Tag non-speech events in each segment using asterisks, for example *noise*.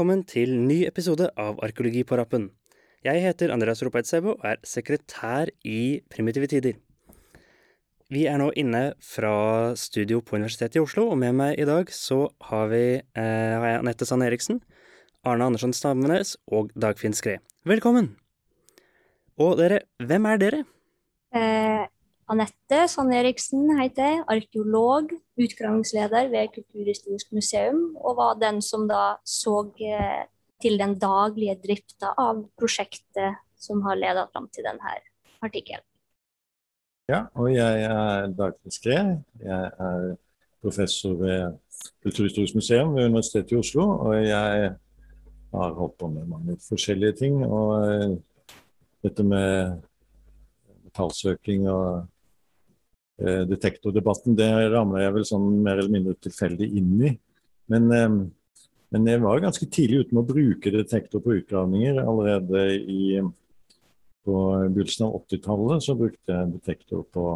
Velkommen til ny episode av Arkeologi på rappen. Jeg heter Andreas Ropeit-Sebo og er sekretær i Primitive Tider. Vi er nå inne fra studio på Universitetet i Oslo, og med meg i dag så har vi eh, jeg Anette Sand Eriksen, Arne Andersson Stammenes og Dagfinn Skred. Velkommen! Og dere, hvem er dere? Eh, Anette Sanne Eriksen heter jeg, arkeolog, utgravingsleder ved Kulturhistorisk museum, og var den som da så eh, til den daglige drifta av prosjektet som har ledet fram til denne artikkelen. Ja, og jeg er Dagfinn Skred. Jeg er professor ved Kulturhistorisk museum ved Universitetet i Oslo. Og jeg har holdt på med mange forskjellige ting. Og eh, dette med metallsøking og eh, detektordebatten, det ramla jeg vel sånn mer eller mindre tilfeldig inn i. Men, eh, men, jeg var ganske tidlig ute med å bruke detektor på utgravninger. Allerede i, på begynnelsen av 80-tallet så brukte jeg detektor på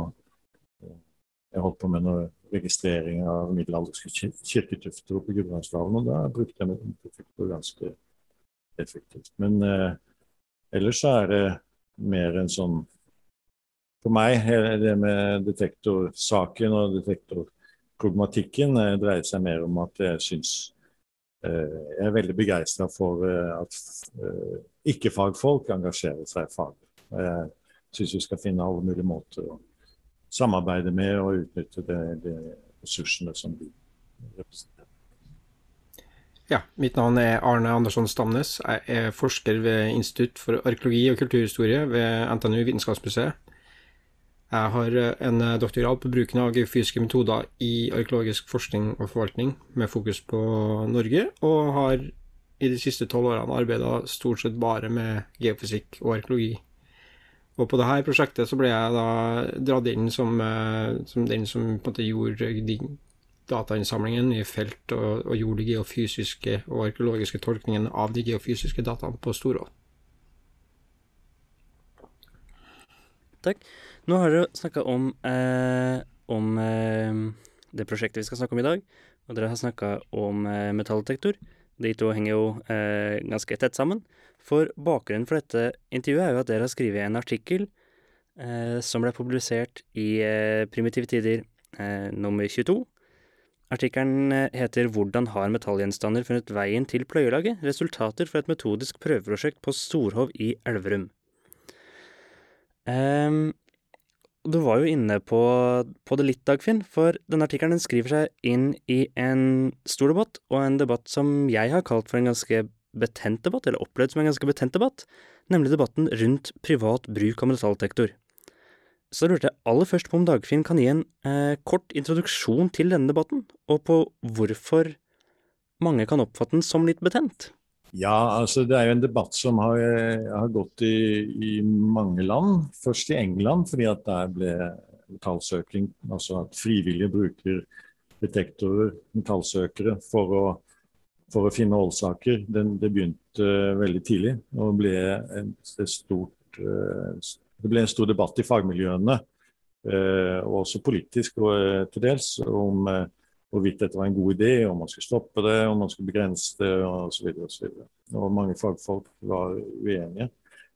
Jeg holdt på med noe registrering av middelalderske kirketufter oppe i Gudbrandsdalen, og da brukte jeg detektor ganske effektivt. Men eh, ellers så er det mer en sånn For meg det med detektorsaken og detektorproblematikken eh, dreier seg mer om at jeg syns eh, Jeg er veldig begeistra for eh, at ikke-fagfolk engasjerer seg i fag. Jeg syns vi skal finne alle mulige måter å samarbeide med og utnytte de, de ressursene som de representerer. Ja, mitt navn er Arne Andersson Stamnes. Jeg er forsker ved Institutt for arkeologi og kulturhistorie ved NTNU Vitenskapsmuseet. Jeg har en doktorgrad på bruken av geofysiske metoder i arkeologisk forskning og forvaltning, med fokus på Norge, og har i de siste tolv årene arbeida stort sett bare med geofysikk og arkeologi. Og på dette prosjektet så ble jeg da dratt inn som, som den som på en måte gjorde de datainnsamlingen i felt og, og gjorde de geofysiske og arkeologiske tolkningene av de geofysiske dataene på Storå. Takk. Nå har dere snakka om, eh, om eh, det prosjektet vi skal snakke om i dag. Og dere har snakka om eh, metalldetektor. De to henger jo eh, ganske tett sammen. For bakgrunnen for dette intervjuet er jo at dere har skrevet en artikkel eh, som ble publisert i eh, Primitive Tider nummer 22 Artikkelen heter 'Hvordan har metallgjenstander funnet veien til pløyelaget? Resultater fra et metodisk prøveprosjekt på Storhov i Elverum'. Um, du var jo inne på, på det litt, Dagfinn, for denne artikkelen skriver seg inn i en stor debatt, og en debatt som jeg har kalt for en ganske betent debatt, eller opplevd som en ganske betent debatt, nemlig debatten rundt privat bruk av metalldetektor. Så lurte jeg aller først på om Dagfinn kan gi en eh, kort introduksjon til denne debatten, og på hvorfor mange kan oppfatte den som litt betent. Ja, altså det er jo en debatt som har, har gått i, i, mange land. Først i England, fordi at der ble metallsøking, altså at frivillige bruker detektorer, metallsøkere, for å, for å finne årsaker. Det, begynte veldig tidlig og ble et stort, eh, det ble en stor debatt i fagmiljøene, eh, og også politisk og, eh, til dels, om hvorvidt dette var en god idé, om man skulle stoppe det, om man skulle begrense det osv. Og, så og, og mange fagfolk var uenige.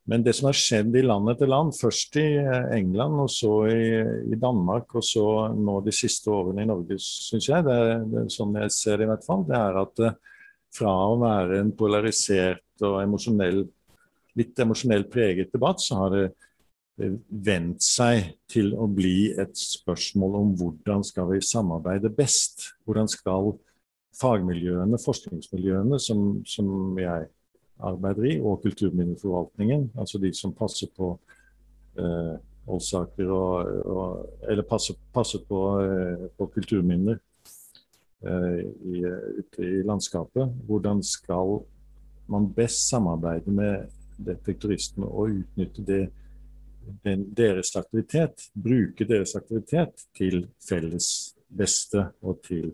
Men det som har skjedd i land etter land, først i England og så i, i Danmark, og så nå de siste årene i Norge, syns jeg, det det sånn jeg ser det i hvert fall, det er at fra å være en polarisert og emosjonell, litt emosjonelt preget debatt, så har det vendt seg til å bli et spørsmål om hvordan skal vi samarbeide best? Hvordan skal fagmiljøene, forskningsmiljøene som, som jeg arbeider i, og kulturminneforvaltningen, altså de som passer på eh, årsaker og, og, Eller passer, passer på, eh, på, kulturminner eh, i, ute i landskapet. Hvordan skal man best samarbeide med detektoristene og utnytte det den, deres aktivitet, bruke deres aktivitet til felles beste og til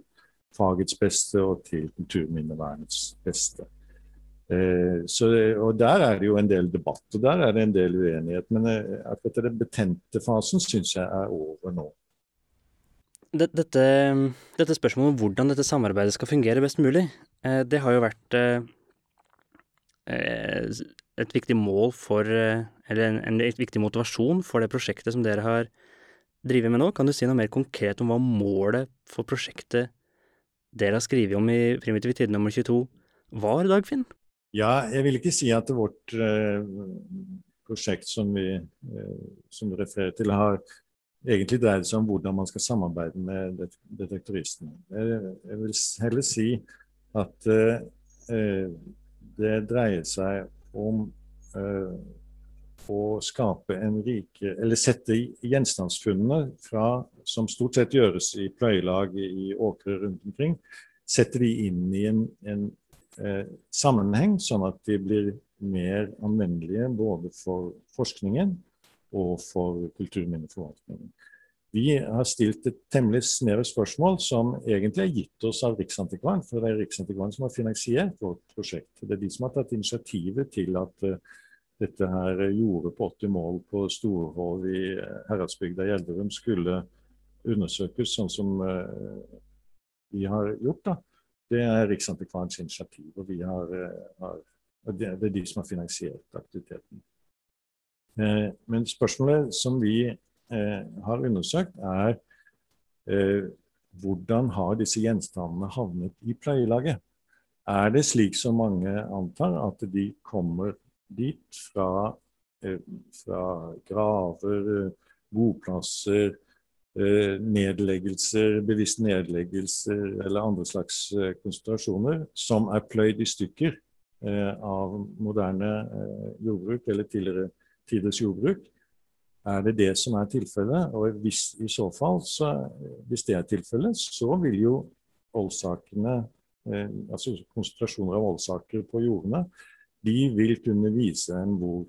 fagets beste og til kulturminnevernets beste. Eh, så, og Der er det jo en del debatt og der er det en del uenighet. Men eh, akkurat den betente fasen syns jeg er over nå. Dette, dette, spørsmålet om hvordan dette samarbeidet skal fungere best mulig, eh, det har jo vært eh, et viktig mål for eh, Eller en, en viktig motivasjon for det prosjektet som dere har drevet med nå. Kan du si noe mer konkret om hva målet for prosjektet dere har skrevet om i Primitive tider nummer 22 var, Dagfinn? Ja, jeg vil ikke si at vårt eh, prosjekt som vi eh, som du refererer til, har egentlig dreid seg om hvordan man skal samarbeide med det, detektoristene. Jeg, jeg, vil heller si at eh, det dreier seg om eh, å skape en rike Eller sette gjenstandsfunnene fra, som stort sett gjøres i pløyelag i åkre rundt omkring, sette de inn i en, en eh, sammenheng, sånn at de blir mer anvendelige både for forskningen og for kulturminneforvaltningen. Vi har stilt et temmelig snevert spørsmål som egentlig er gitt oss av Riksantikvaren. For det er Riksantikvaren som har finansiert vårt prosjekt. Det er de som har tatt initiativet til at uh, dette her gjorde på 80 mål på Storhov i eh, Heradsbygda i Elverum skulle undersøkes sånn som uh, vi har gjort. da. Det er Riksantikvarens initiativ, og har, har, det er de som har finansiert aktiviteten. Men spørsmålet som vi Eh, har undersøkt, er eh, hvordan har disse gjenstandene havnet i pleielaget? Er det slik som mange antar, at de kommer dit fra, eh, fra graver, boplasser, nedleggelser, bevisst nedleggelser eller andre slags konsentrasjoner som er pløyd i stykker av moderne jordbruk eller tidligere tiders jordbruk? Er det det som er tilfellet? Og hvis, i så fall, så, hvis det er tilfellet, så vil jo årsakene, eh, altså konsentrasjoner av voldsaker på jordene, de vil kunne vise en hvor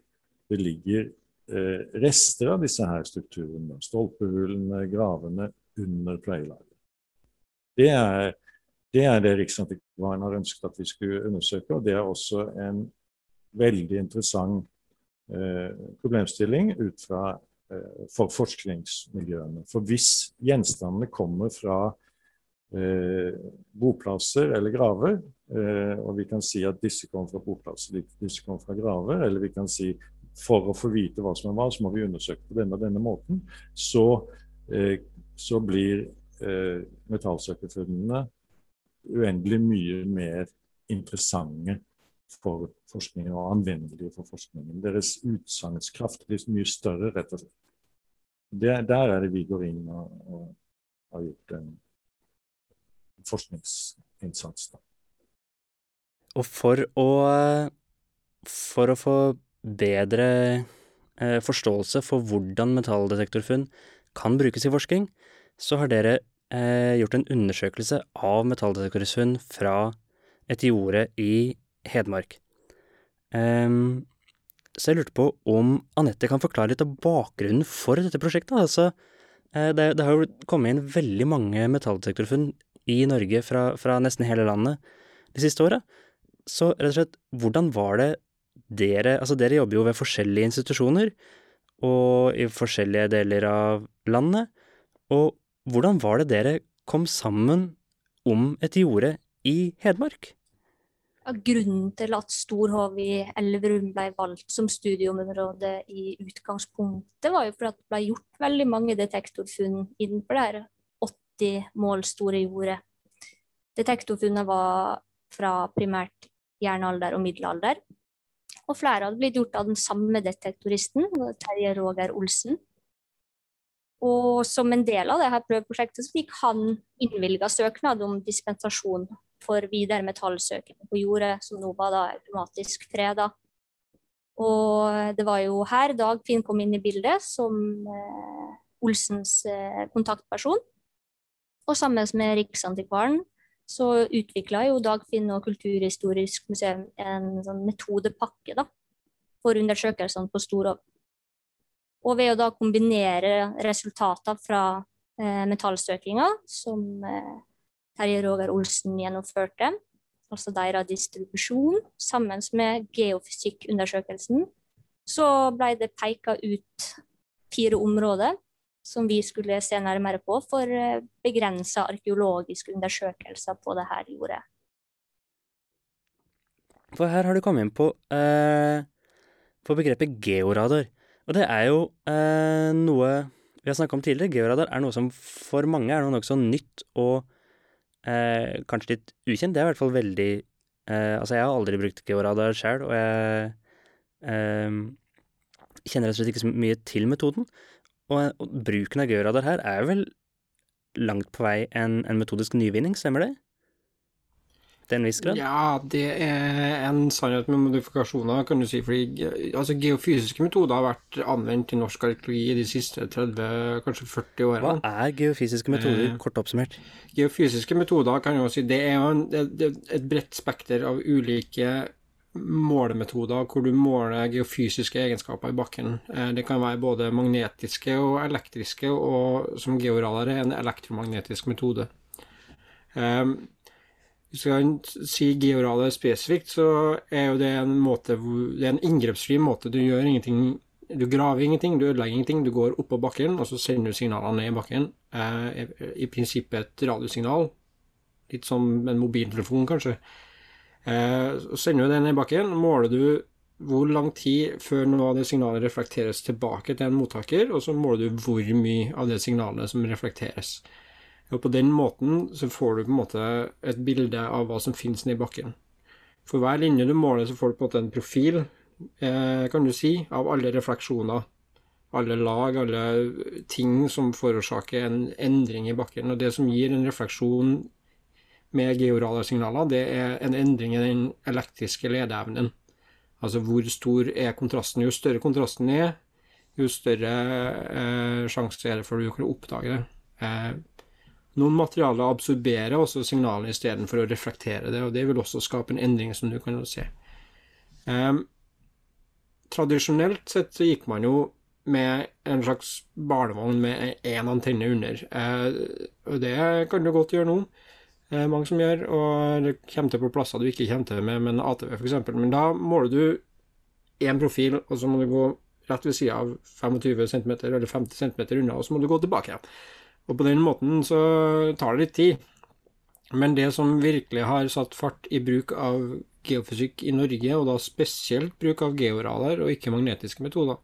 det ligger eh, rester av disse her strukturene. Stolpehullene, gravene under pleielaget. Det er, det det Riksantikvaren har ønsket at vi skulle undersøke, og det er også en veldig interessant problemstilling ut fra, eh, for forskningsmiljøene. For hvis gjenstandene kommer fra eh, boplasser eller graver, og vi kan si at disse kommer fra boplasser, disse kommer fra graver, eller vi kan si for å få vite hva som er hva, så må vi undersøke på denne og denne måten, så, så blir metallsøkerfunnene uendelig mye mer interessante for forskningen og anvendelige for forskningen. Deres utsagnskraft blir mye større, rett og slett. Det, der er det vi går inn og, og har gjort en forskningsinnsats. Da. Og for å, for å få bedre eh, forståelse for hvordan metalldetektorfunn kan brukes i forskning, så har dere eh, gjort en undersøkelse av metalldetektorfunn fra et jorde i Hedmark. Um, så jeg lurte på om Anette kan forklare litt av bakgrunnen for dette prosjektet. Altså, eh, det, det, har jo kommet inn veldig mange metalldetektorfunn i Norge fra, fra, nesten hele landet de siste åra. Så rett og slett, hvordan var det dere Altså, dere jobber jo ved forskjellige institusjoner og i forskjellige deler av landet. Og hvordan var det dere kom sammen om et jorde i Hedmark? Grunnen til at Storhov i Elverum ble valgt som studieområde i utgangspunktet, var jo fordi det ble gjort veldig mange detektorfunn innenfor det her 80 mål store jordet. Detektorfunnene var fra primært jernalder og middelalder. Og flere hadde blitt gjort av den samme detektoristen, Terje Roger Olsen. Og som en del av dette prøveprosjektet så fikk han innvilga søknad om dispensasjon for videre metallsøking på jordet, som nå var da automatisk freda. Og det var jo her Dagfinn kom inn i bildet som eh, Olsens eh, kontaktperson. Og sammen med Riksantikvaren så utvikla jo Dagfinn og Kulturhistorisk museum en sånn metodepakke da, for undersøkelsene på Storov. Og ved å da kombinere resultater fra eh, metallsøkinga, som eh, Terje Roger Olsen gjennomførte, altså deres distribusjon, sammen med geofysikkundersøkelsen, så ble det peka ut fire områder som vi skulle se nærmere på for eh, begrensa arkeologiske undersøkelser på dette jordet. For her har du kommet inn på, eh, på begrepet georadar. Og det er jo eh, noe vi har snakka om tidligere. Georadar er noe som for mange er noe nokså nytt og eh, kanskje litt ukjent. Det er i hvert fall veldig eh, Altså, jeg har aldri brukt georadar sjøl, og jeg eh, kjenner rett og slett ikke så mye til metoden. Og, og bruken av georadar her er vel langt på vei en, en metodisk nyvinning, stemmer det? Til en viss grad? Ja, det er en sannhet med modifikasjoner, kan du si. Fordi altså, geofysiske metoder har vært anvendt i norsk arkeologi de siste 30, kanskje 40 årene. Hva er geofysiske metoder, Eh, kort oppsummert? Geofysiske metoder kan jo si det er jo en, det, et bredt spekter av ulike målemetoder hvor du måler geofysiske egenskaper i bakken. Eh, Det kan være både magnetiske og elektriske, og som georadar er en elektromagnetisk metode. Eh, Hvis vi skal si georadar spesifikt, så er jo det en måte hvor Det er en inngrepsfri måte. Du gjør ingenting Du graver ingenting, du ødelegger ingenting. Du går oppå bakken, og så sender du signalene ned i bakken. Eh, i prinsippet et radiosignal. Litt som en mobiltelefon, kanskje. Eh, så sender du det ned i bakken, måler du hvor lang tid før noe av det signalet reflekteres tilbake til en mottaker, og så måler du hvor mye av det signalet som reflekteres. Og på den måten så får du på en måte et bilde av hva som finnes nedi bakken. For hver linje du måler, så får du på en måte en profil, eh, kan du si, av alle refleksjoner. Alle lag, alle ting som forårsaker en endring i bakken. Og det som gir en refleksjon med georadarsignaler, det er en endring i den elektriske ledeevnen. Altså hvor stor er kontrasten. Jo større kontrasten er, jo større eh, sjanse er det for du kan oppdage det. Eh, noen materialer absorberer også signalet istedenfor å reflektere det, og det vil også skape en endring, som du kan se. Um, tradisjonelt sett så gikk man jo med en slags barnevogn med én antenne under. uh, og det kan du godt gjøre nå. Uh, mange som gjør, og det kommer til på plasser du ikke kommer til med, med en ATV f.eks. Men da måler du én profil, og så må du gå rett ved sida av 25 cm eller 50 cm unna, og så må du gå tilbake igjen. Og på den måten så tar det litt tid. Men det som virkelig har satt fart i bruk av geofysikk i Norge, og da spesielt bruk av georadar og ikke magnetiske metoder,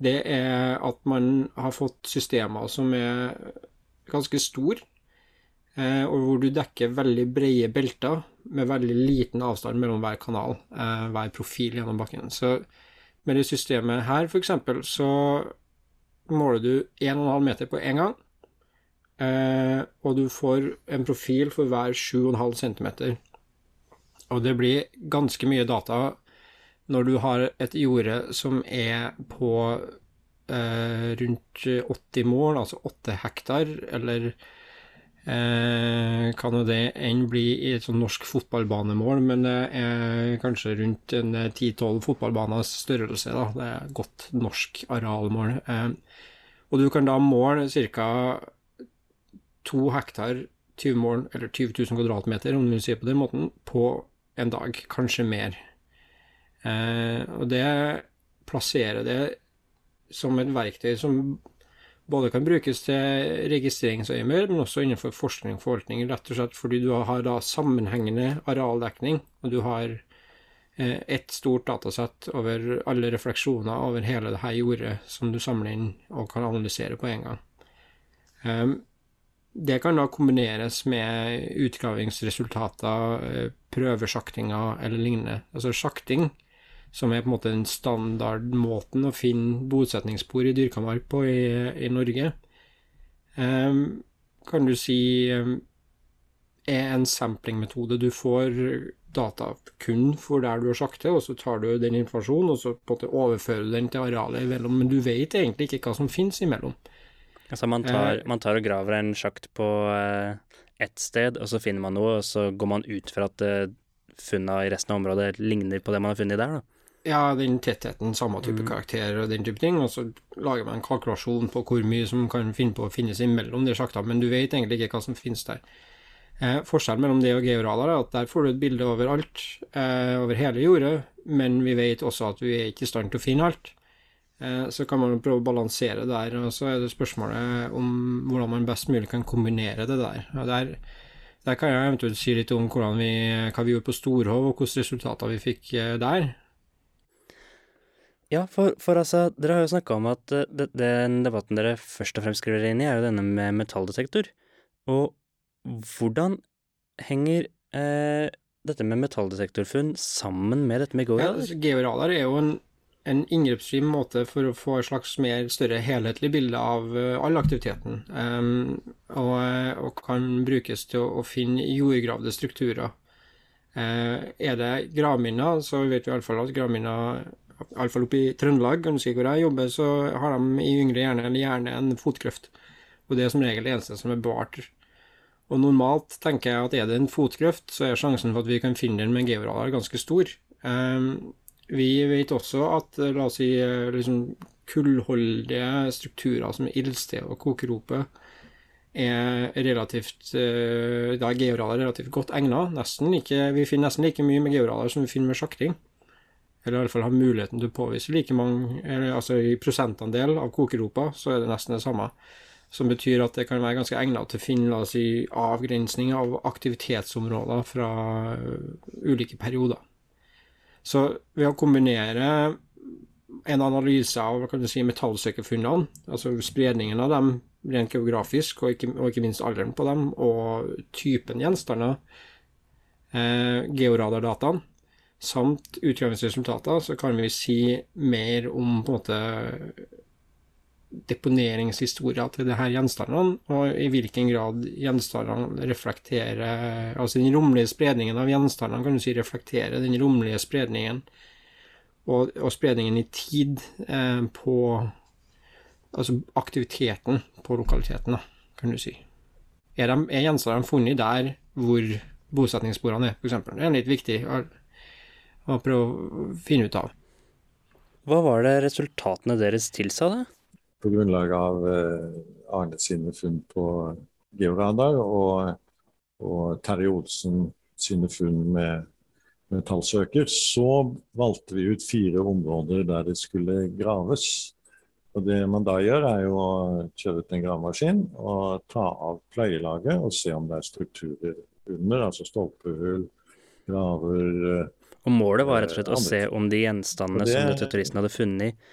det er at man har fått systemer som er ganske store, eh, og hvor du dekker veldig brede belter med veldig liten avstand mellom hver kanal, eh, hver profil gjennom bakken. Så med det systemet her, eksempel, så måler du 1,5 meter på én gang, og du får en profil for hver 7,5 cm. Og det blir ganske mye data når du har et jorde som er på eh, rundt 80 mål, altså 8 hektar, eller eh, kan jo det enn bli i et sånn norsk fotballbanemål, men det er kanskje rundt en 10-12 fotballbaners størrelse, da. Det er godt norsk arealmål. Eh, og du kan da måle ca. to hektar, 20 mål, eller 20 000 kvadratmeter, om du vil si det på den måten, på en dag, kanskje mer. Eh, og det plasserer det som et verktøy som både kan brukes til registreringsøyemed, men også innenfor forskning og forvaltning, rett og slett fordi du har da sammenhengende arealdekning, og du har eh, ett stort datasett over alle refleksjoner over hele dette jordet som du samler inn og kan analysere på en gang. Eh, det kan da kombineres med utgravingsresultater, eh, prøvesjaktinger eller lignende. Altså sjakting, som er på en måte den standardmåten å finne bosetningsspor i dyrka mark på i, i Norge, um, kan du si eh, er en samplingmetode. Du får data kun for der du har sjaktet, og så tar du den informasjonen og så på en måte overfører du den til arealet imellom, men du vet egentlig ikke hva som finnes imellom. Altså man tar, man tar og graver en sjakt på eh, ett sted, og så finner man noe, og så går man ut fra at eh, funna i resten av området ligner på det man har funnet der, da. Ja, den tettheten, samme type Mm. karakter og den type ting, og så lager man en kalkulasjon på hvor mye som kan finne på å finnes imellom de sjaktene, men du vet egentlig ikke hva som finnes der. Eh, forskjellen mellom det og georadar er at der får du et bilde over alt, eh, over hele jordet, men vi vet også at vi er ikke i stand til å finne alt. Eh, så kan man prøve å balansere det der, og så er det spørsmålet om hvordan man best mulig kan kombinere det der. Der Der kan jeg eventuelt si litt om vi, hva vi gjorde på Storhov, og hvilke resultater vi fikk eh, der. Ja, for, for altså, dere har jo snakka om at uh, det, den debatten dere først og fremst skriver inn i, er jo denne med metalldetektor. Og hvordan henger eh, dette med metalldetektorfunn sammen med dette med georadar? Ja, altså, georadar er jo en en inngrepsfri måte for å få et slags mer større helhetlig bilde av uh, all aktiviteten. Og, eh, og, kan brukes til å, å finne jordgravde strukturer. Uh, er det gravminner, så vet vi iallfall at gravminner Iallfall oppe i Trøndelag, ganske hvor jeg jobber, så har de i yngre hjerne eller gjerne en fotkrøft. Og det er som regel det eneste som er bevart. Og normalt tenker jeg at er det en fotkrøft, så er sjansen for at vi kan finne den med georadar ganske stor. Um, vi vet også at eh, la oss si eh, liksom kullholdige strukturer som ildsted og kokerope er relativt eh, Da er georadar relativt godt egnet. Nesten vi finner nesten like mye med georaler som vi finner med sjakting. Eller i alle fall har muligheten til å påvise like mange eller, Altså i prosentandel av kokeropa så er det nesten det samme. Som betyr at det kan være ganske egnet til å finne la oss si, avgrensning av aktivitetsområder fra ulike perioder. Så ved å kombinere en analyse av kan si, metallsøkerfunnene, altså spredningen av dem rent geografisk, og ikke, og ikke minst alderen på dem, og typen gjenstander, eh, georadardataen, samt utgangsresultater, så kan vi si mer om på en måte deponeringshistoria til de her gjenstandene, og i hvilken grad gjenstandene reflekterer Altså den romlige spredningen av gjenstandene kan du si reflekterer den romlige spredningen og, og spredningen i tid eh, på Altså aktiviteten på lokaliteten, da, kan du si. Er, de, er gjenstandene funnet der hvor bosetningssporene er, f.eks.? Det er litt viktig å, å prøve å finne ut av. Hva var det resultatene deres tilsa, da? På grunnlag av eh, Arne sine funn på georadar og, og Terje Olsen sine funn med metallsøker, så valgte vi ut fire områder der det skulle graves. Og Det man da gjør, er jo å kjøre ut en gravemaskin og ta av pløyelaget og se om det er strukturer under, altså stolpehull, graver Og målet var rett og slett å se om de gjenstandene det, som turistene hadde funnet,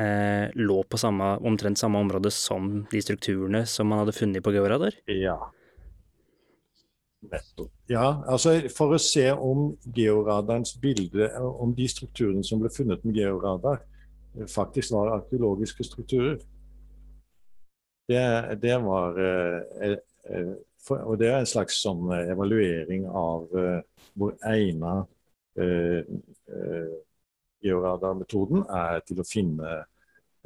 eh, lå på samme, omtrent samme område som de strukturene som man hadde funnet på georadar? Ja. Ja, altså for å se om georadarens bilde, om de strukturene som ble funnet med georadar, faktisk var arkeologiske strukturer. Det, det var eh, eh, for, Og det er en slags sånn evaluering av eh, hvor egnet eh, eh, georadarmetoden er til å finne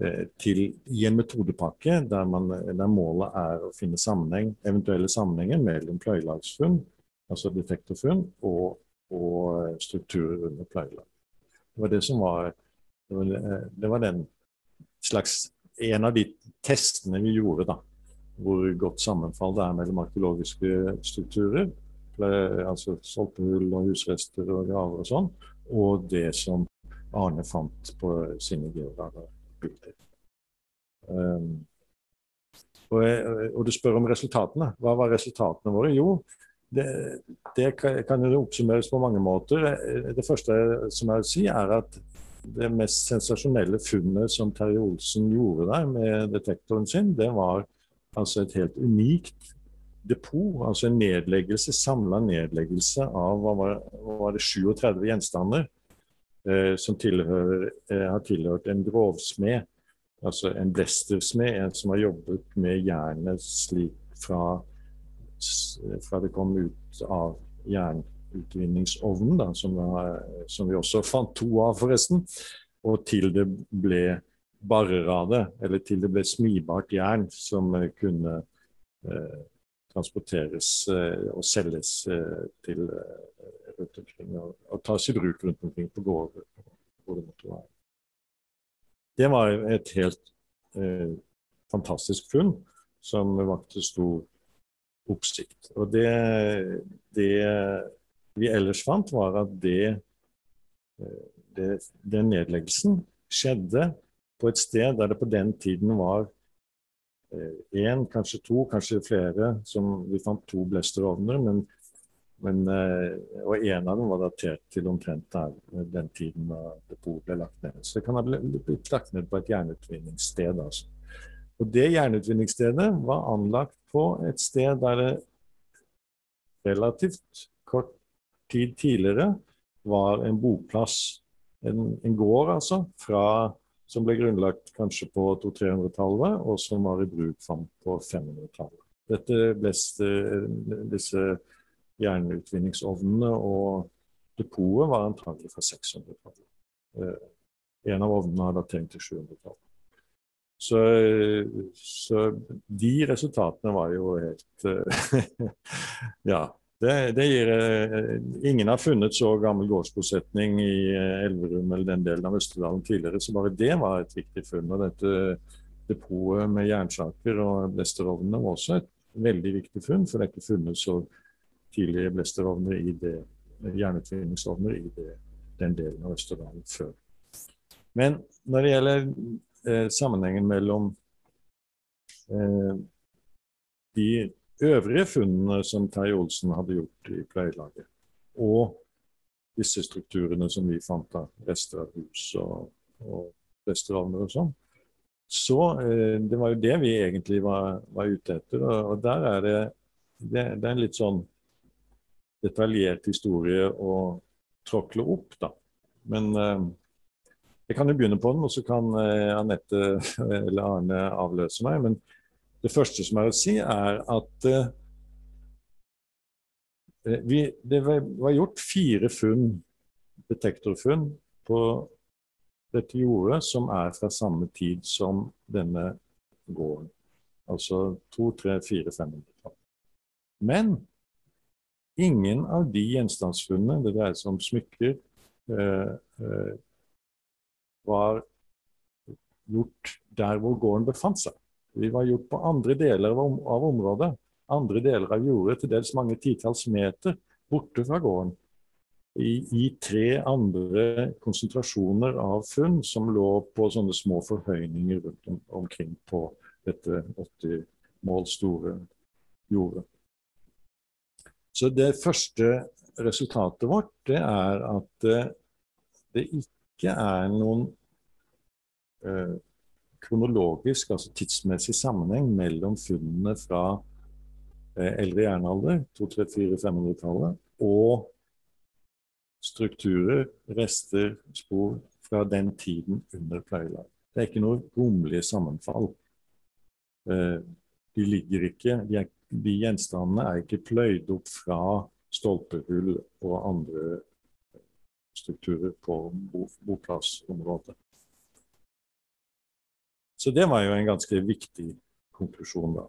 eh, til, i en metodepakke der, man, der, målet er å finne sammenheng, eventuelle sammenhenger mellom pløyelagsfunn, altså detektorfunn, og, og strukturer under pløyelag. Det var det som var det var, eh, det var, den slags En av de testene vi gjorde, da. Hvor godt sammenfall det er mellom arkeologiske strukturer, altså solpehull og husrester og graver og sånn, og det som Arne fant på sine geodagerbilder. Um, og, og, du spør om resultatene. Hva var resultatene våre? Jo, det, det kan jo oppsummeres på mange måter. Det første som jeg vil si, er at det mest sensasjonelle funnet som Terje Olsen gjorde der med detektoren sin, det var altså et helt unikt depot. Altså en nedleggelse, samla nedleggelse av hva var, hva var det, 37 gjenstander som tilhører, eh, har tilhørt en grovsmed, altså en blestersmed, en som har jobbet med jernet slik fra, fra det kom ut av jernutvinningsovnen, da, som, var, som, vi også fant to av, forresten, og til det ble barrer av det, eller til det ble smibart jern som kunne eh, transporteres eh, og selges eh, til eh, rundt omkring, og, og tas i bruk rundt omkring på gårder. hvor det måtte være. Det var et helt eh, fantastisk funn som vakte stor oppsikt. Og det, det, vi ellers fant, var at det, eh, det, den nedleggelsen skjedde på et sted der det på den tiden var én, eh, kanskje to, kanskje flere. Som, vi fant to blesterovner, men, men, og en av dem var datert til omtrent der, den tiden da depotet ble lagt ned. Så det kan ha blitt lagt ned på et jernutvinningssted. altså. Og Det jernutvinningsstedet var anlagt på et sted der det relativt kort tid tidligere var en boplass. En, en gård, altså, fra, som ble grunnlagt kanskje på 200-300-tallet, og som var i bruk fram på 500-tallet. Dette bleste, disse jernutvinningsovnene og depotet var antagelig fra 600-tallet. Eh, en av ovnene har datering til 700-tallet. Så, så, de resultatene var jo helt *laughs* Ja, det, det gir, eh, ingen har funnet så gammel gårdsbosetning i eh, Elverum eller den delen av Østerdalen tidligere, så bare det var et viktig funn. Og dette depotet med jernsaker og blesterovnene var også et veldig viktig funn, for det er ikke funnet så tidlige blesterovner i det, jernutvinningsovner i det, den delen av Østerdalen før. Men når det gjelder eh, sammenhengen mellom eh, de øvrige funnene som Terje Olsen hadde gjort i pleielaget, og disse strukturene som vi fant av rester av hus og, og restauranter og sånn. Så eh, det var jo det vi egentlig var, var ute etter. Og, og der er det, det, det er en litt sånn detaljert historie å tråkle opp, da. Men eh, jeg kan jo begynne på den, og så kan eh, Anette eller Arne avløse meg. Men det første som er å si, er at vi, det var gjort fire funn, detektorfunn, på dette jordet som er fra samme tid som denne gården. Altså to, tre, fire, fem hundre. Men ingen av de gjenstandsfunnene, det dreier seg om smykker, uh, uh, var gjort der hvor gården befant seg. Vi var gjort på andre deler av området. Andre deler av jordet, til dels mange titalls meter borte fra gården. I, I, tre andre konsentrasjoner av funn som lå på sånne små forhøyninger rundt om, omkring på dette 80 mål store jordet. Så det første resultatet vårt, det er at eh, det ikke er noen uh, kronologisk, altså tidsmessig sammenheng mellom funnene fra eh, eldre jernalder, 200-400-500-tallet, og strukturer, rester, spor fra den tiden under pleielag. Det er ikke noe romlige sammenfall. Eh, de ligger ikke, de, er, de gjenstandene er ikke pløyd opp fra stolpehull og andre strukturer på boplassområdet. Så det var jo en ganske viktig konklusjon, da.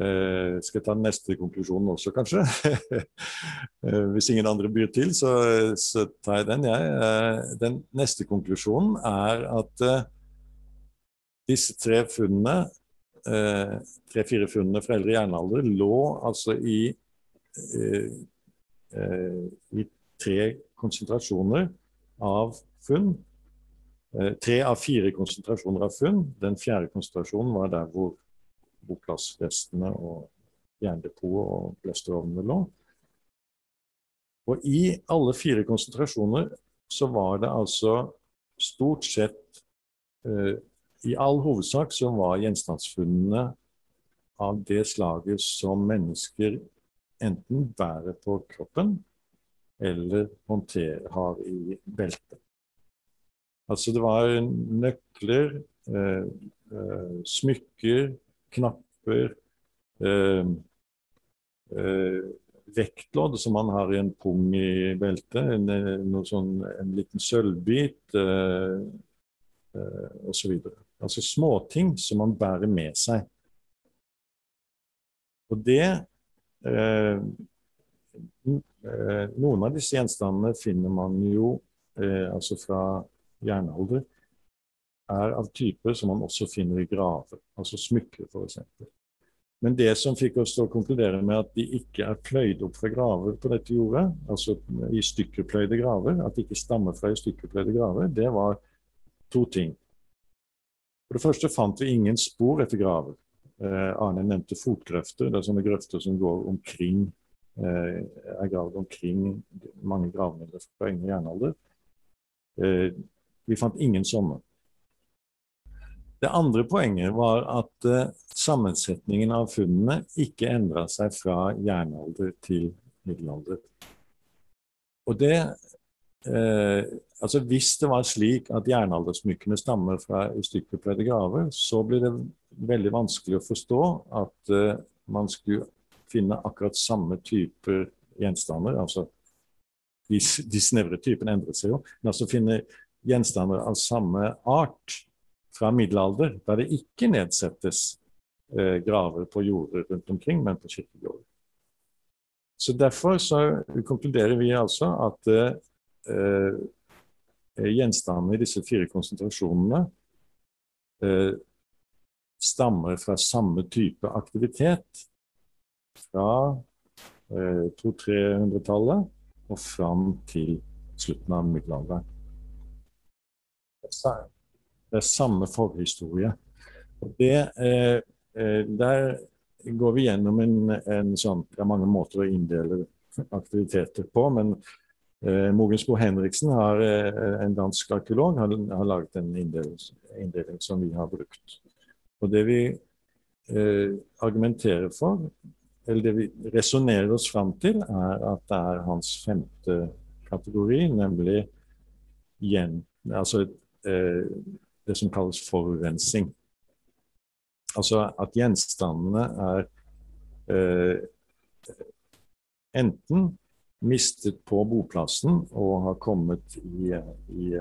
Eh, skal jeg ta neste konklusjon også, kanskje? *laughs* eh, hvis ingen andre byr til, så, så tar jeg den, jeg. Eh, den neste konklusjonen er at eh, disse tre funnene, eh, tre-fire funnene fra eldre jernalder, lå altså i, eh, i tre konsentrasjoner av funn Eh, tre av fire konsentrasjoner av funn. Den fjerde konsentrasjonen var der hvor boplassrestene og jerndepotet og blesterovnene lå. Og i alle fire konsentrasjoner så var det altså stort sett uh, I all hovedsak så var gjenstandsfunnene av det slaget som mennesker enten bærer på kroppen eller håndterer, har i beltet. Altså det var nøkler, eh, eh, smykker, knapper, eh, eh, vektlodd som man har i en pung i beltet, en, eh, sånn, en liten sølvbit eh, eh, osv. Altså småting som man bærer med seg. Og det eh, Noen av disse gjenstandene finner man jo altså fra jernalder, er av typer som man også finner i graver, altså smykker f.eks. Men det som fikk oss til å konkludere med at de ikke er pløyd opp fra graver på dette jordet, altså i stykkerpløyde graver, at de ikke stammer fra i stykkerpløyde graver, det var to ting. For det første fant vi ingen spor etter graver. Eh, Arne nevnte fotgrøfter. Det er sånne grøfter som går omkring eh, er gravd omkring mange gravmidler fra yngre jernalder. Eh, vi fant ingen sånne. Det andre poenget var at sammensetningen av funnene ikke endra seg fra jernalder til middelalder. Og det eh, altså Hvis det var slik at jernaldersmykkene stammer fra ustykkepløyde graver, så blir det veldig vanskelig å forstå at eh, man skulle finne akkurat samme typer gjenstander. altså De, de snevre typene endret seg jo. Men altså finne gjenstander av samme art fra middelalder, der det ikke nedsettes eh, graver på jorder rundt omkring, men på kirkegårder. Så Derfor så konkluderer vi altså at uh, gjenstandene i disse fire konsentrasjonene eh, stammer fra samme type aktivitet fra eh, 200-300-tallet og fram til slutten av middelalderen. Det er samme forhistorie. Det, eh, eh, der går vi gjennom en, en sånn Det er mange måter å inndele aktiviteter på, men eh, Mogensbo Henriksen, har, eh, en dansk arkeolog, har, har laget en inndeling, inndeling som vi har brukt. Og det vi eh, argumenterer for, eller det vi resonnerer oss fram til, er at det er hans femte kategori, nemlig gjen, altså, eh, det som kalles forurensing. Altså at gjenstandene er eh, enten mistet på boplassen og har kommet i, i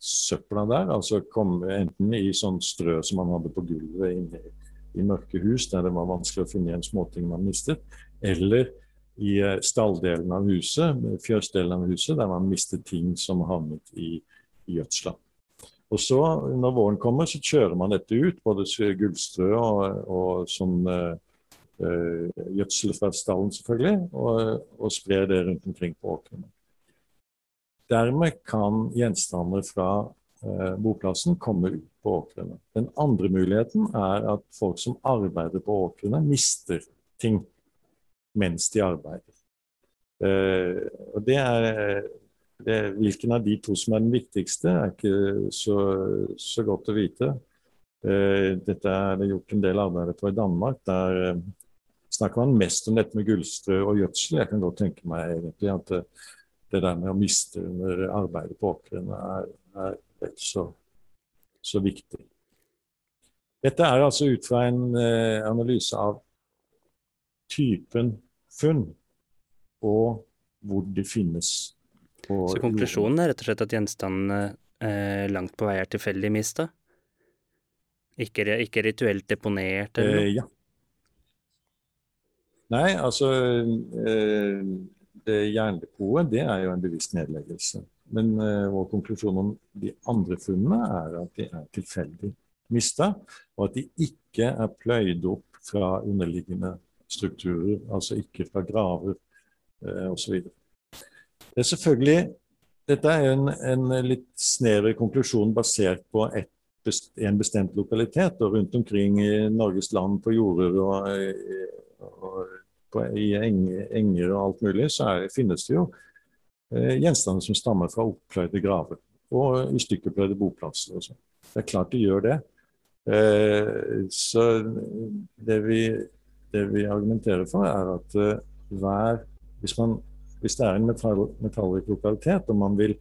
søpla der. altså kom Enten i sånn strø som man hadde på gulvet inne i mørke hus, der det var vanskelig å finne igjen småting man mistet, eller i eh, stalldelen av huset, fjøsdelen av huset, der man mistet ting som havnet i, i gjødsla. Og så, når våren kommer, så kjører man dette ut, både gullstrø og, og sånn uh, gjødsel fra stallen, selvfølgelig, og, og sprer det rundt omkring på åkrene. Dermed kan gjenstander fra eh, boplassen komme ut på åkrene. Den andre muligheten er at folk som arbeider på åkrene, mister ting mens de arbeider. Eh, og det er, det, Hvilken av de to som er den viktigste, er ikke så, så godt å vite. Eh, dette er det gjort en del arbeid på i Danmark. Der eh, snakker man mest om dette med gullstrø og gjødsel. Jeg kan godt tenke meg egentlig at det, det der med å miste under arbeidet på åkrene er, er vel så, så, viktig. Dette er altså ut fra en eh, analyse av typen funn og hvor de finnes. så konklusjonen er rett og slett at gjenstandene eh, langt på vei er tilfeldig mista? Ikke, ikke, rituelt deponert eller noe? Eh, ja. Nei, altså eh, det jerndepotet, det er jo en bevisst nedleggelse. Men uh, vår konklusjon om de andre funnene er at de er tilfeldig mista, og at de ikke er pløyd opp fra underliggende strukturer, altså ikke fra graver uh, osv. Det er selvfølgelig Dette er en, en litt snever konklusjon basert på et, en bestemt lokalitet. og Rundt omkring i Norges land på jorder og, og på, i enger og alt mulig, så er, finnes det jo eh, gjenstander som stammer fra opppløyde graver og i stykkepløyde boplasser. og sånn. Det er klart de gjør det. Eh, så det vi, det vi, argumenterer for, er at eh, hver hvis, man, hvis, det er en metall, metallrik lokalitet, og man vil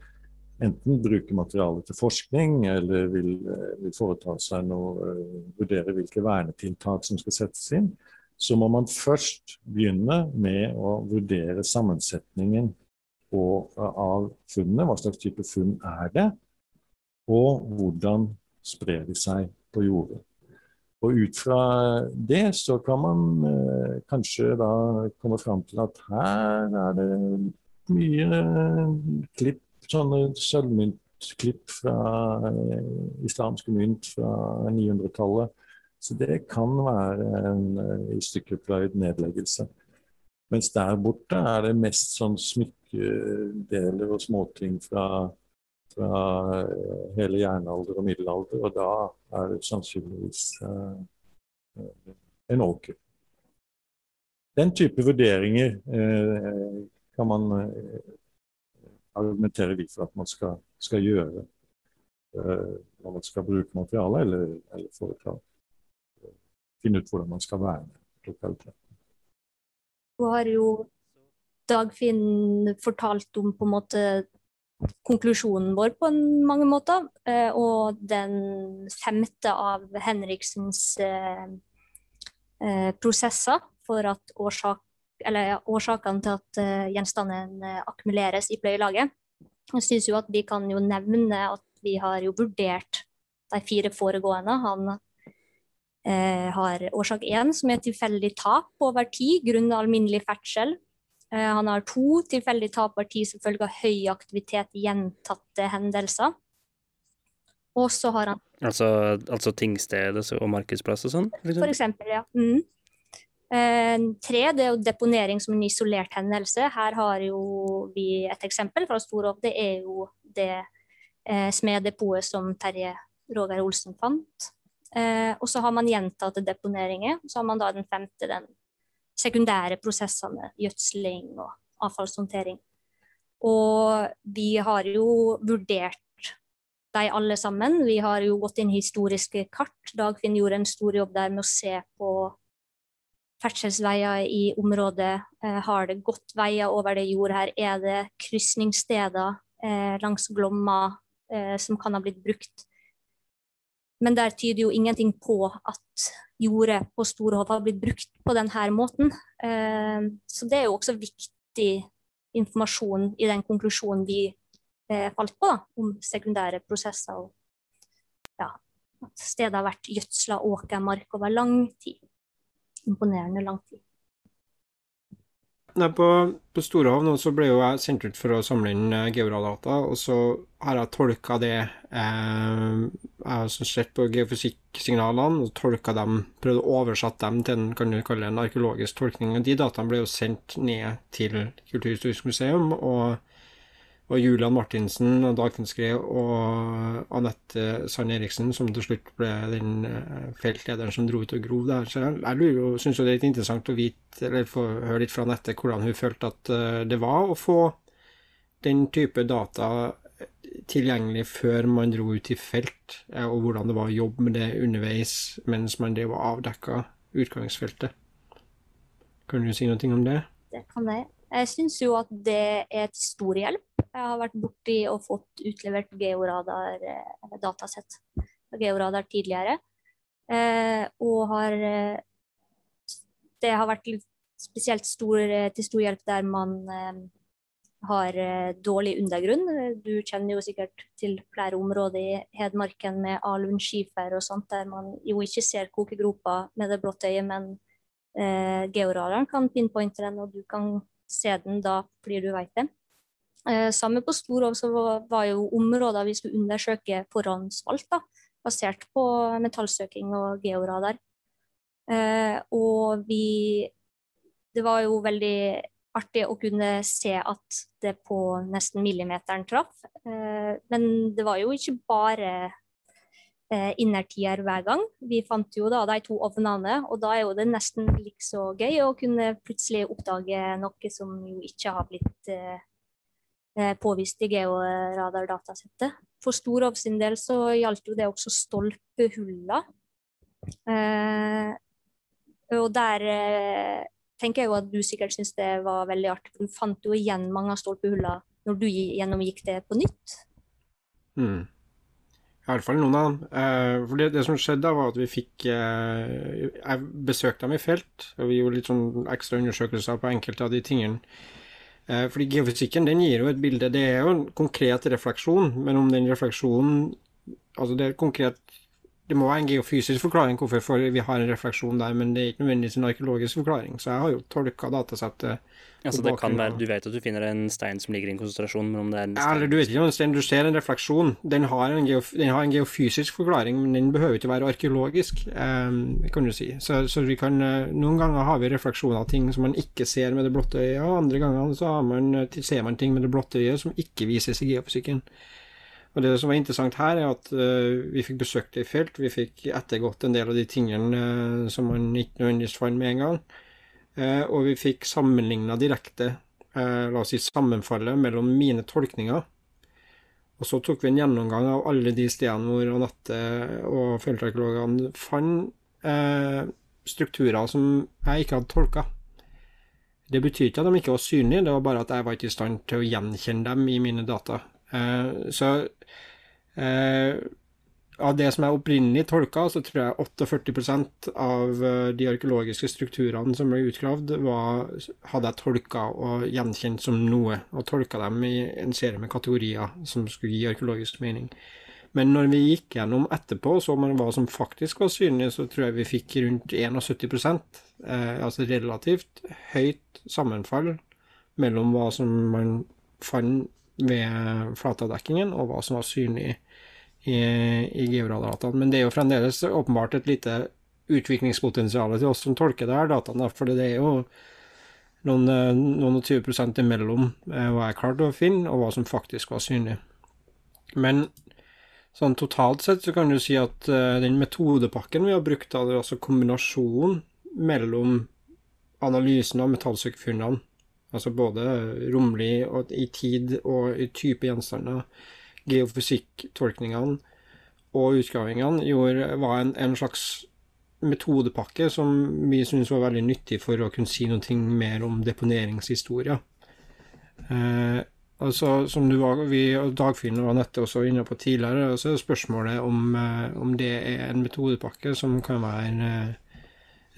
enten bruke materialet til forskning, eller vil, eh, vil foreta seg noe, eh, vurdere hvilke vernetiltak som skal settes inn, så må man først begynne med å vurdere sammensetningen av funnene. Hva slags type funn er det? Og hvordan sprer de seg på jordet. Og ut fra det så kan man eh, kanskje da komme fram til at her er det mye klipp, sånne sølvmyntklipp fra eh, islamske mynt fra 900-tallet så det kan være en i eh, stykkepløyd nedleggelse. Mens der borte er det mest sånn smykkedeler og småting fra, fra eh, hele jernalder og middelalder, og da er det sannsynligvis uh, en åker. Den type vurderinger uh, kan man argumentere vi for at man skal, skal gjøre når man skal bruke materialet, eller, eller foreta, finne ut hvordan man skal verne lokaliteten. Du har jo Dagfinn fortalt om på en måte konklusjonen vår på mange måter. Eh, og den femte av Henriksens eh, eh, prosesser for at årsak, årsakene til at gjenstanden akkumuleres i pløyelaget. Jeg syns jo at vi kan jo nevne at vi har jo vurdert de fire foregående. Han har årsak én, som er tilfeldig tap over tid grunnet alminnelig ferdsel. Eh, han har to tilfeldig tap over tid som følge av høy aktivitet i gjentatte hendelser. Og så har han Altså, altså tingsted og markedsplass og sånn? For eksempel, ja. Mm. Eh, tre det er jo deponering som en isolert hendelse. Her har jo vi et eksempel fra Storov. Det er jo det eh, smeddepotet som Terje Roger Olsen fant. Eh, og så har man gjentatte deponeringer. Så har man da den femte, den sekundære prosessene, gjødsling og avfallshåndtering. Og vi har jo vurdert de alle sammen. Vi har jo gått inn historiske kart. Dagfinn gjorde en stor jobb der med å se på ferdselsveier i området. Eh, har det gått veier over det jord her? Er det krysningssteder eh, langs Glomma eh, som kan ha blitt brukt? Men der tyder jo ingenting på at jordet på Storhov har blitt brukt på denne måten. Eh, så det er jo også viktig informasjon i den konklusjonen vi eh, falt på, da, om sekundære prosesser. og ja, at stedet har vært gjødsla åkermark over lang tid. Imponerende lang tid. Nei, på, på Storhav nå så ble jo jeg sendt ut for å samle inn uh, georadata, og så har jeg tolka det eh, Jeg har sett på geofysikksignalene og tolka dem, prøvd å oversette dem til en, kan du kalle en arkeologisk tolkning. Og de dataene ble jo sendt ned til Kulturhistorisk museum, og og Julian Martinsen og Dagfinn Skred og Anette Sand Eriksen, som til slutt ble den eh, feltlederen som dro ut og grov der. Så jeg, jeg syns det er litt interessant å vite, eller få høre litt fra Anette hvordan hun følte at eh, det var å få den type data tilgjengelig før man dro ut i felt, eh, og hvordan det var å jobbe med det underveis mens man drev og avdekka utgangsfeltet. Kan du si noe om det? Det kan jeg. Jeg syns jo at det er et stor hjelp jeg har vært borti og fått utlevert georadar-datasett georadar tidligere. Eh, og har eh, Det har vært spesielt stor, eh, til stor hjelp der man har dårlig undergrunn. Du kjenner jo sikkert til flere områder i Hedmarken med Alun skifer og sånt, der man jo ikke ser kokegropa med det blotte øyet, men eh, georadaren kan pinpointe den, og du kan se den da fordi du veit det. Eh, sammen på Storov så var, var, jo områder vi skulle undersøke forhåndsvalgt, da, basert på metallsøking og georadar. Eh, og vi Det var jo veldig artig å kunne se at det på nesten millimeteren traff. Eh, men det var jo ikke bare innertier hver gang. Vi fant jo da de to ovnene, og da er jo det nesten like så gøy å kunne plutselig oppdage noe som jo ikke har blitt eh, Eh, påvist i georadardatasettet. For Storov sin del så gjaldt jo det også stolpehulla. Eh, og der eh, tenker jeg jo at du sikkert syns det var veldig artig, for du fant jo igjen mange av stolpehullene når du gjennomgikk det på nytt. Mm. I alle fall noen av dem. Uh, for det, det, som skjedde, da, var at vi fikk uh, Jeg besøkte dem i felt, og vi gjorde litt sånn ekstra undersøkelser på enkelte av de tingene Uh, fordi geofysikken den gir jo et bilde. Det er jo en konkret refleksjon, men om den refleksjonen Altså det er konkret Det må være en geofysisk forklaring hvorfor vi har en refleksjon der, men det er ikke nødvendigvis en arkeologisk forklaring. Så jeg har jo tolka datasettet Altså det kan være, Du vet at du finner en stein som ligger i en konsentrasjon, men om det er en stein Eller du vet ikke om en stein, du ser en refleksjon. Den har en, geof, den har en geofysisk forklaring, men den behøver ikke være arkeologisk, um, kan du si. Så, så, vi kan uh, Noen ganger har vi refleksjoner av ting som man ikke ser med det blotte øyet, og andre ganger så man, uh, ser man ting med det blotte øyet som ikke vises i geofysikken. Og det som var interessant her, er at uh, vi fikk besøkt det i felt. Vi fikk ettergått en del av de tingene uh, som man ikke nødvendigvis fant med en gang. Uh, og vi fikk sammenligna direkte, la oss si sammenfallet mellom mine tolkninger. Og så tok vi en gjennomgang av alle de stedene hvor Anette og feltarkeologene fant strukturer som jeg ikke hadde tolka. Det betyr ikke at de ikke var synlige, det var bare at jeg var ikke i stand til å gjenkjenne dem i mine data. Eh, så eh, av det som er opprinnelig tolka, så tror jeg 48 av eh, de arkeologiske strukturene som ble utgravd, var, hadde jeg tolka og gjenkjent som noe, og tolka dem i en serie med kategorier som skulle gi arkeologisk mening. Men når vi gikk gjennom etterpå så man hva som faktisk var synlig, så tror jeg vi fikk rundt 71 eh, altså relativt høyt sammenfall mellom hva som man fant ved flatadekkingen, og hva som var synlig i, i georadataene. Men det er jo fremdeles åpenbart et lite utviklingspotensial til oss som tolker det her dataene, for det er jo noen, noen og 20 prosent imellom eh, hva jeg klarte å finne, og hva som faktisk var synlig. Men sånn totalt sett så kan du si at uh, den metodepakken vi har brukt, da, det er altså kombinasjonen mellom analysen av metallsykefunnene, Altså både romlig og i tid og i type gjenstander. Geofysikktolkningene og utgravingene gjorde, var en, en, slags metodepakke som vi syntes var veldig nyttig for å kunne si noe mer om deponeringshistoria. Eh, altså, som du var, vi, Dagfinn og Anette også inne på tidligere, så er spørsmålet om, eh, om det er en metodepakke som kan være eh,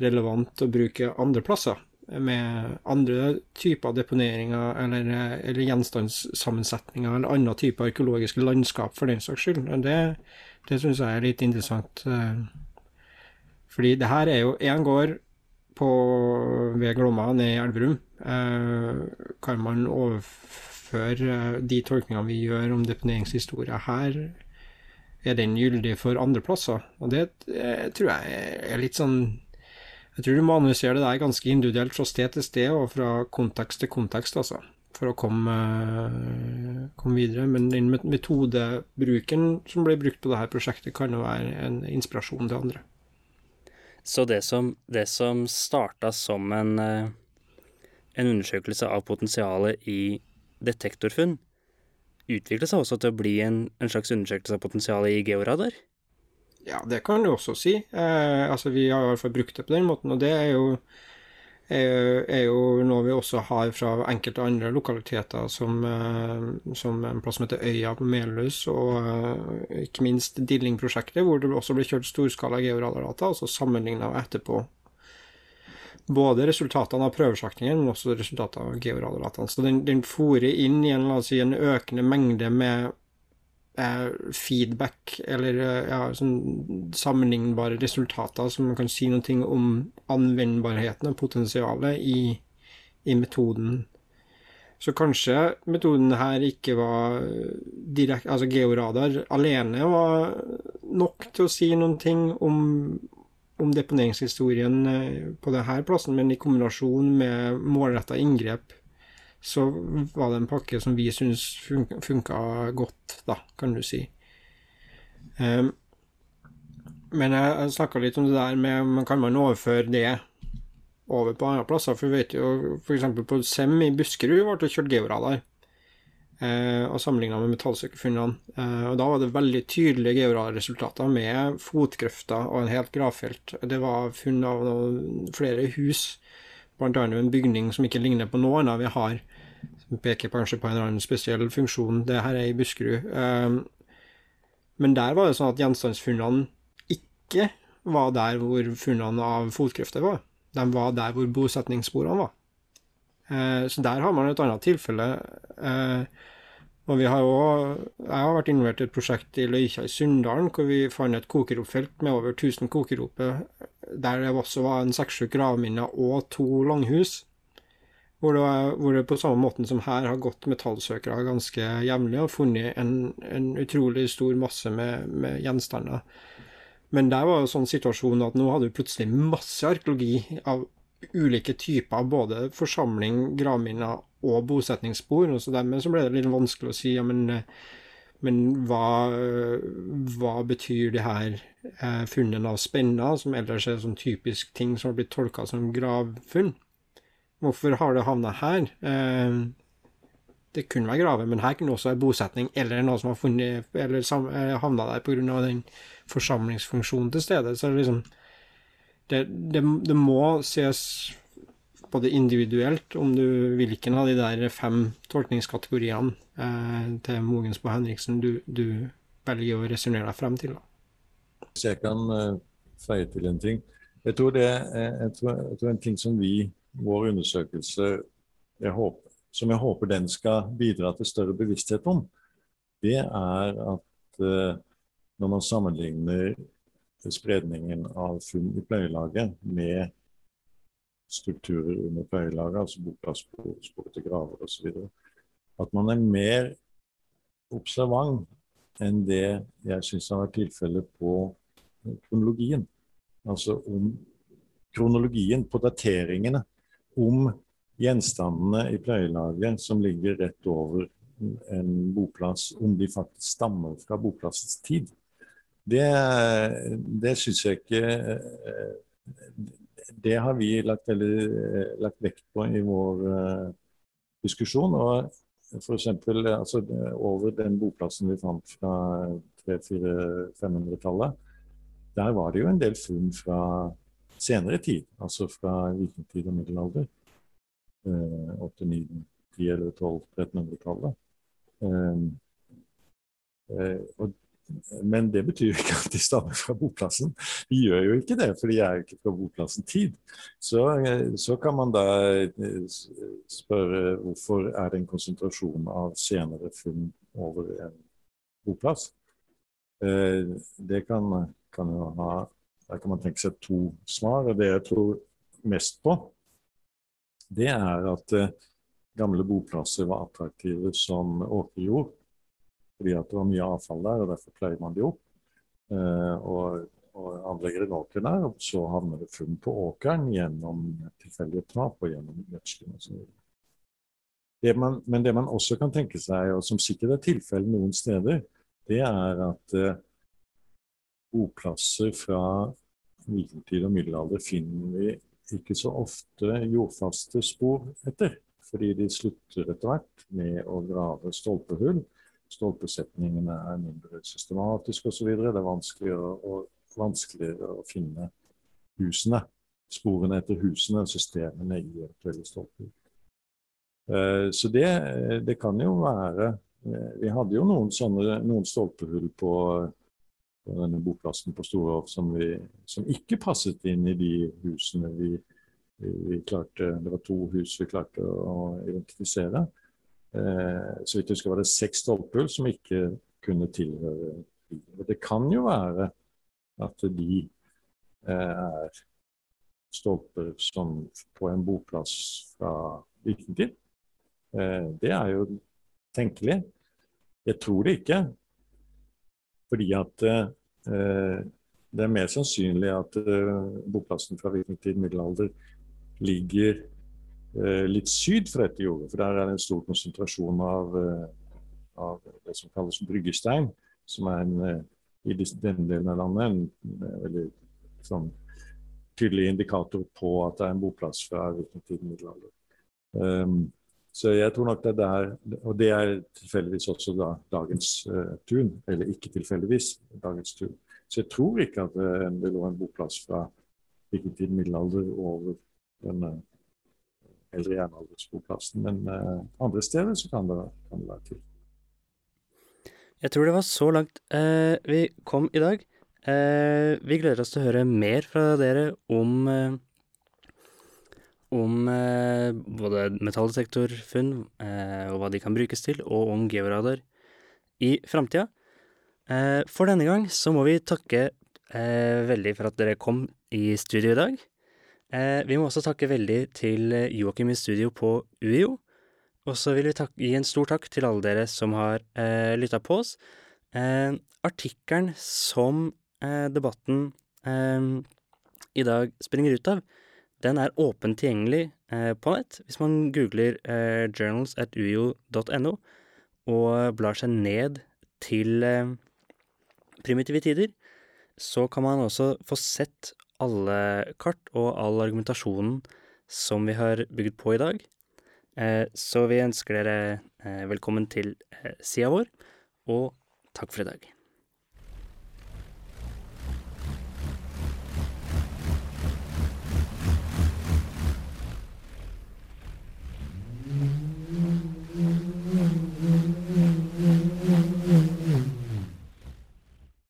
relevant å bruke andre plasser med andre typer deponeringer eller, eller gjenstandssammensetninger eller andre typer arkeologiske landskap, for den saks skyld. Det, det syns jeg er litt interessant. Eh, fordi det her er jo én gård på, ved Glomma nede i Elverum. Eh, kan man overføre de tolkningene vi gjør om deponeringshistorie her, er den gyldig for andre plasser? Og det eh, tror jeg er litt sånn jeg tror du må analysere det der ganske individuelt fra sted til sted og fra kontekst til kontekst, altså, for å komme, uh, komme videre. Men den metodebruken som blir brukt på dette prosjektet, kan jo være en inspirasjon til andre. Så det som, det som starta som en, uh, en undersøkelse av potensialet i detektorfunn, utviklet seg også til å bli en, en slags undersøkelse av potensialet i georadar? Ja, det kan du også si. Eh, altså, vi har i hvert fall brukt det på den måten, og det er jo, er, er jo noe vi også har fra enkelte andre lokaliteter, som, eh, som en plass som heter Øya på Melhus, og eh, ikke minst Dilling-prosjektet, hvor det også ble kjørt storskala georadardata, og så sammenligna etterpå både resultatene av prøvesaktingen, men også resultatene av georadardataen. Så den, den fòrer inn i en, la oss si, en økende mengde med feedback, eller eh, ja, sånn sammenlignbare resultater som kan si noe om anvendbarheten og potensialet i, i, metoden. Så kanskje metoden her ikke var direkte Altså georadar alene var nok til å si noen ting om, om deponeringshistorien eh, på denne plassen, men i kombinasjon med målretta inngrep så var det en pakke som vi syns funka godt, da, kan du si. Um, men jeg, snakka litt om det der med Kan man overføre det over på andre plasser? For vi vet jo f.eks. på SEM i Buskerud ble det kjørt georadar. Eh, og sammenligna med metallsøkerfunnene. Eh, og da var det veldig tydelige georadarresultater med fotgrøfter og en helt gravfelt. Det var funn av flere hus, bl.a. en bygning som ikke ligner på noe annet vi har peker kanskje på en eller annen spesiell funksjon. Det her er i Buskerud. Um, men der var det sånn at gjenstandsfunnene ikke var der hvor funnene av fotkrefter var. De var der hvor bosetningssporene var. Uh, så der har man et annet tilfelle. Uh, og vi har også, Jeg har vært involvert i et prosjekt i Løykja i Sunndalen, hvor vi fant et kokeropfelt med over 1000 kokeroper, der det også var en seks-sju gravminner og to langhus. Hvor det, hvor det, på samme måten som her har gått metallsøkere ganske jevnlig og funnet en, en, utrolig stor masse med, med, gjenstander. Men der var jo sånn situasjon at nå hadde vi plutselig masse arkeologi av ulike typer, både forsamling, gravminner og bosetningsspor. Og så dermed så ble det litt vanskelig å si ja, men Men hva, hva betyr de her eh, funnene av spenner, som ellers er sånn typisk ting som har blitt tolka som gravfunn? Hvorfor har det havna her? Eh, det kunne være grave, men her kunne det også være bosetning eller noe som har funnet, eller eh, havna der pga. den forsamlingsfunksjonen til stede. Så liksom, det, det, det må ses både individuelt, om du hvilken av de der fem tolkningskategoriene eh, til på Henriksen du, du, velger å resonnere deg frem til. Da. Hvis jeg kan uh, feie til en ting. Jeg tror, det, jeg, tror, jeg tror en ting som vi, vår undersøkelse, jeg håper, som jeg håper den skal bidra til større bevissthet om, det er at uh, når man sammenligner spredningen av funn i pløyelaget med strukturer under pløyelaget, altså boplassspor, spor til graver osv. At man er mer observant enn det jeg syns har vært tilfellet på kronologien. Altså om kronologien på dateringene. Om gjenstandene i pleielaget som ligger rett over en boplass, om de faktisk stammer fra boplassens tid. Det, det syns jeg ikke det har vi lagt, veldig, eh, lagt vekt på i vår uh, diskusjon. og F.eks. Altså, over den boplassen vi fant fra 300-400-500-tallet, der var det jo en del funn fra senere tid, altså fra vikingtid og middelalder. eh, 8, 9, 10, 11, 12, 1300-tallet. Eh, og men det betyr jo ikke at de stammer fra boplassen. De gjør jo ikke det, for de er jo ikke fra boplassen tid. Så, så, kan man da eh, spørre hvorfor er det en konsentrasjon av senere funn over en boplass. Eh, det kan, kan jo ha Der kan man tenke seg to svar. og Det jeg tror mest på, det er at eh, gamle boplasser var attraktive som åkerjord fordi at det var mye avfall der, og derfor pleier man de opp. Eh, og, og anlegger en åker der, og så havner det funn på åkeren gjennom tilfeldige tap og gjennom gjødsling osv. Men det man også kan tenke seg, og som sikkert er tilfellet noen steder, det er at eh, boplasser fra middeltid og middelalder finner vi ikke så ofte jordfaste spor etter. Fordi de slutter etter hvert med å grave stolpehull stolpesetningene er mindre systematiske osv. Det er vanskeligere og vanskeligere å finne husene, sporene etter husene, systemene i veldig stolpehull. så det, det, kan jo være eh, Vi hadde jo noen sånne noen stolpehull på denne boplassen på Storhoff som, som, ikke passet inn i de husene vi, vi klarte Det var to hus vi klarte å identifisere. Eh, så vidt jeg husker var det seks stolper som ikke kunne tilhøre bilen. Det kan jo være at de eh, er stolper som på en boplass fra vikingtid. Eh, det er jo tenkelig. Jeg tror det ikke. Fordi at eh, det er mer sannsynlig at eh, boplassen fra vikingtid, middelalder, ligger Eh, litt syd for dette jordet, for der er det en stor konsentrasjon av, eh, av det som kalles bryggestein, som er en, eh, i denne delen av landet en veldig sånn, tydelig indikator på at det er en boplass fra vikingtid, middelalder. Um, så jeg tror nok det er der, og det er tilfeldigvis også da, dagens uh, tun, eller ikke tilfeldigvis dagens tun. Så jeg tror ikke at det, det lå en boplass fra vikingtid, middelalder over denne eldre jernaldersboplassen. Men uh, andre steder så kan det, kan det, være til. Jeg tror det var så langt uh, vi kom i dag. Uh, vi gleder oss til å høre mer fra dere om om både metallsektorfunn og hva de kan brukes til, og om georadar i framtida. for denne gang så må vi takke veldig for at dere kom i studio i dag. Eh, vi må også takke veldig til eh, Joakim i studio på UiO. Og så vil vi gi en stor takk til alle dere som har eh, lytta på oss. Eh, Artikkelen som eh, debatten eh, i dag springer ut av, den er åpent tilgjengelig eh, på nett. Hvis man googler 'journals at uio.no' og blar seg ned til eh, primitive tider, så kan man også få sett alle kart og all argumentasjonen som vi har bygd på i dag. Eh, så vi ønsker dere eh, velkommen til eh, sida vår, og takk for i dag.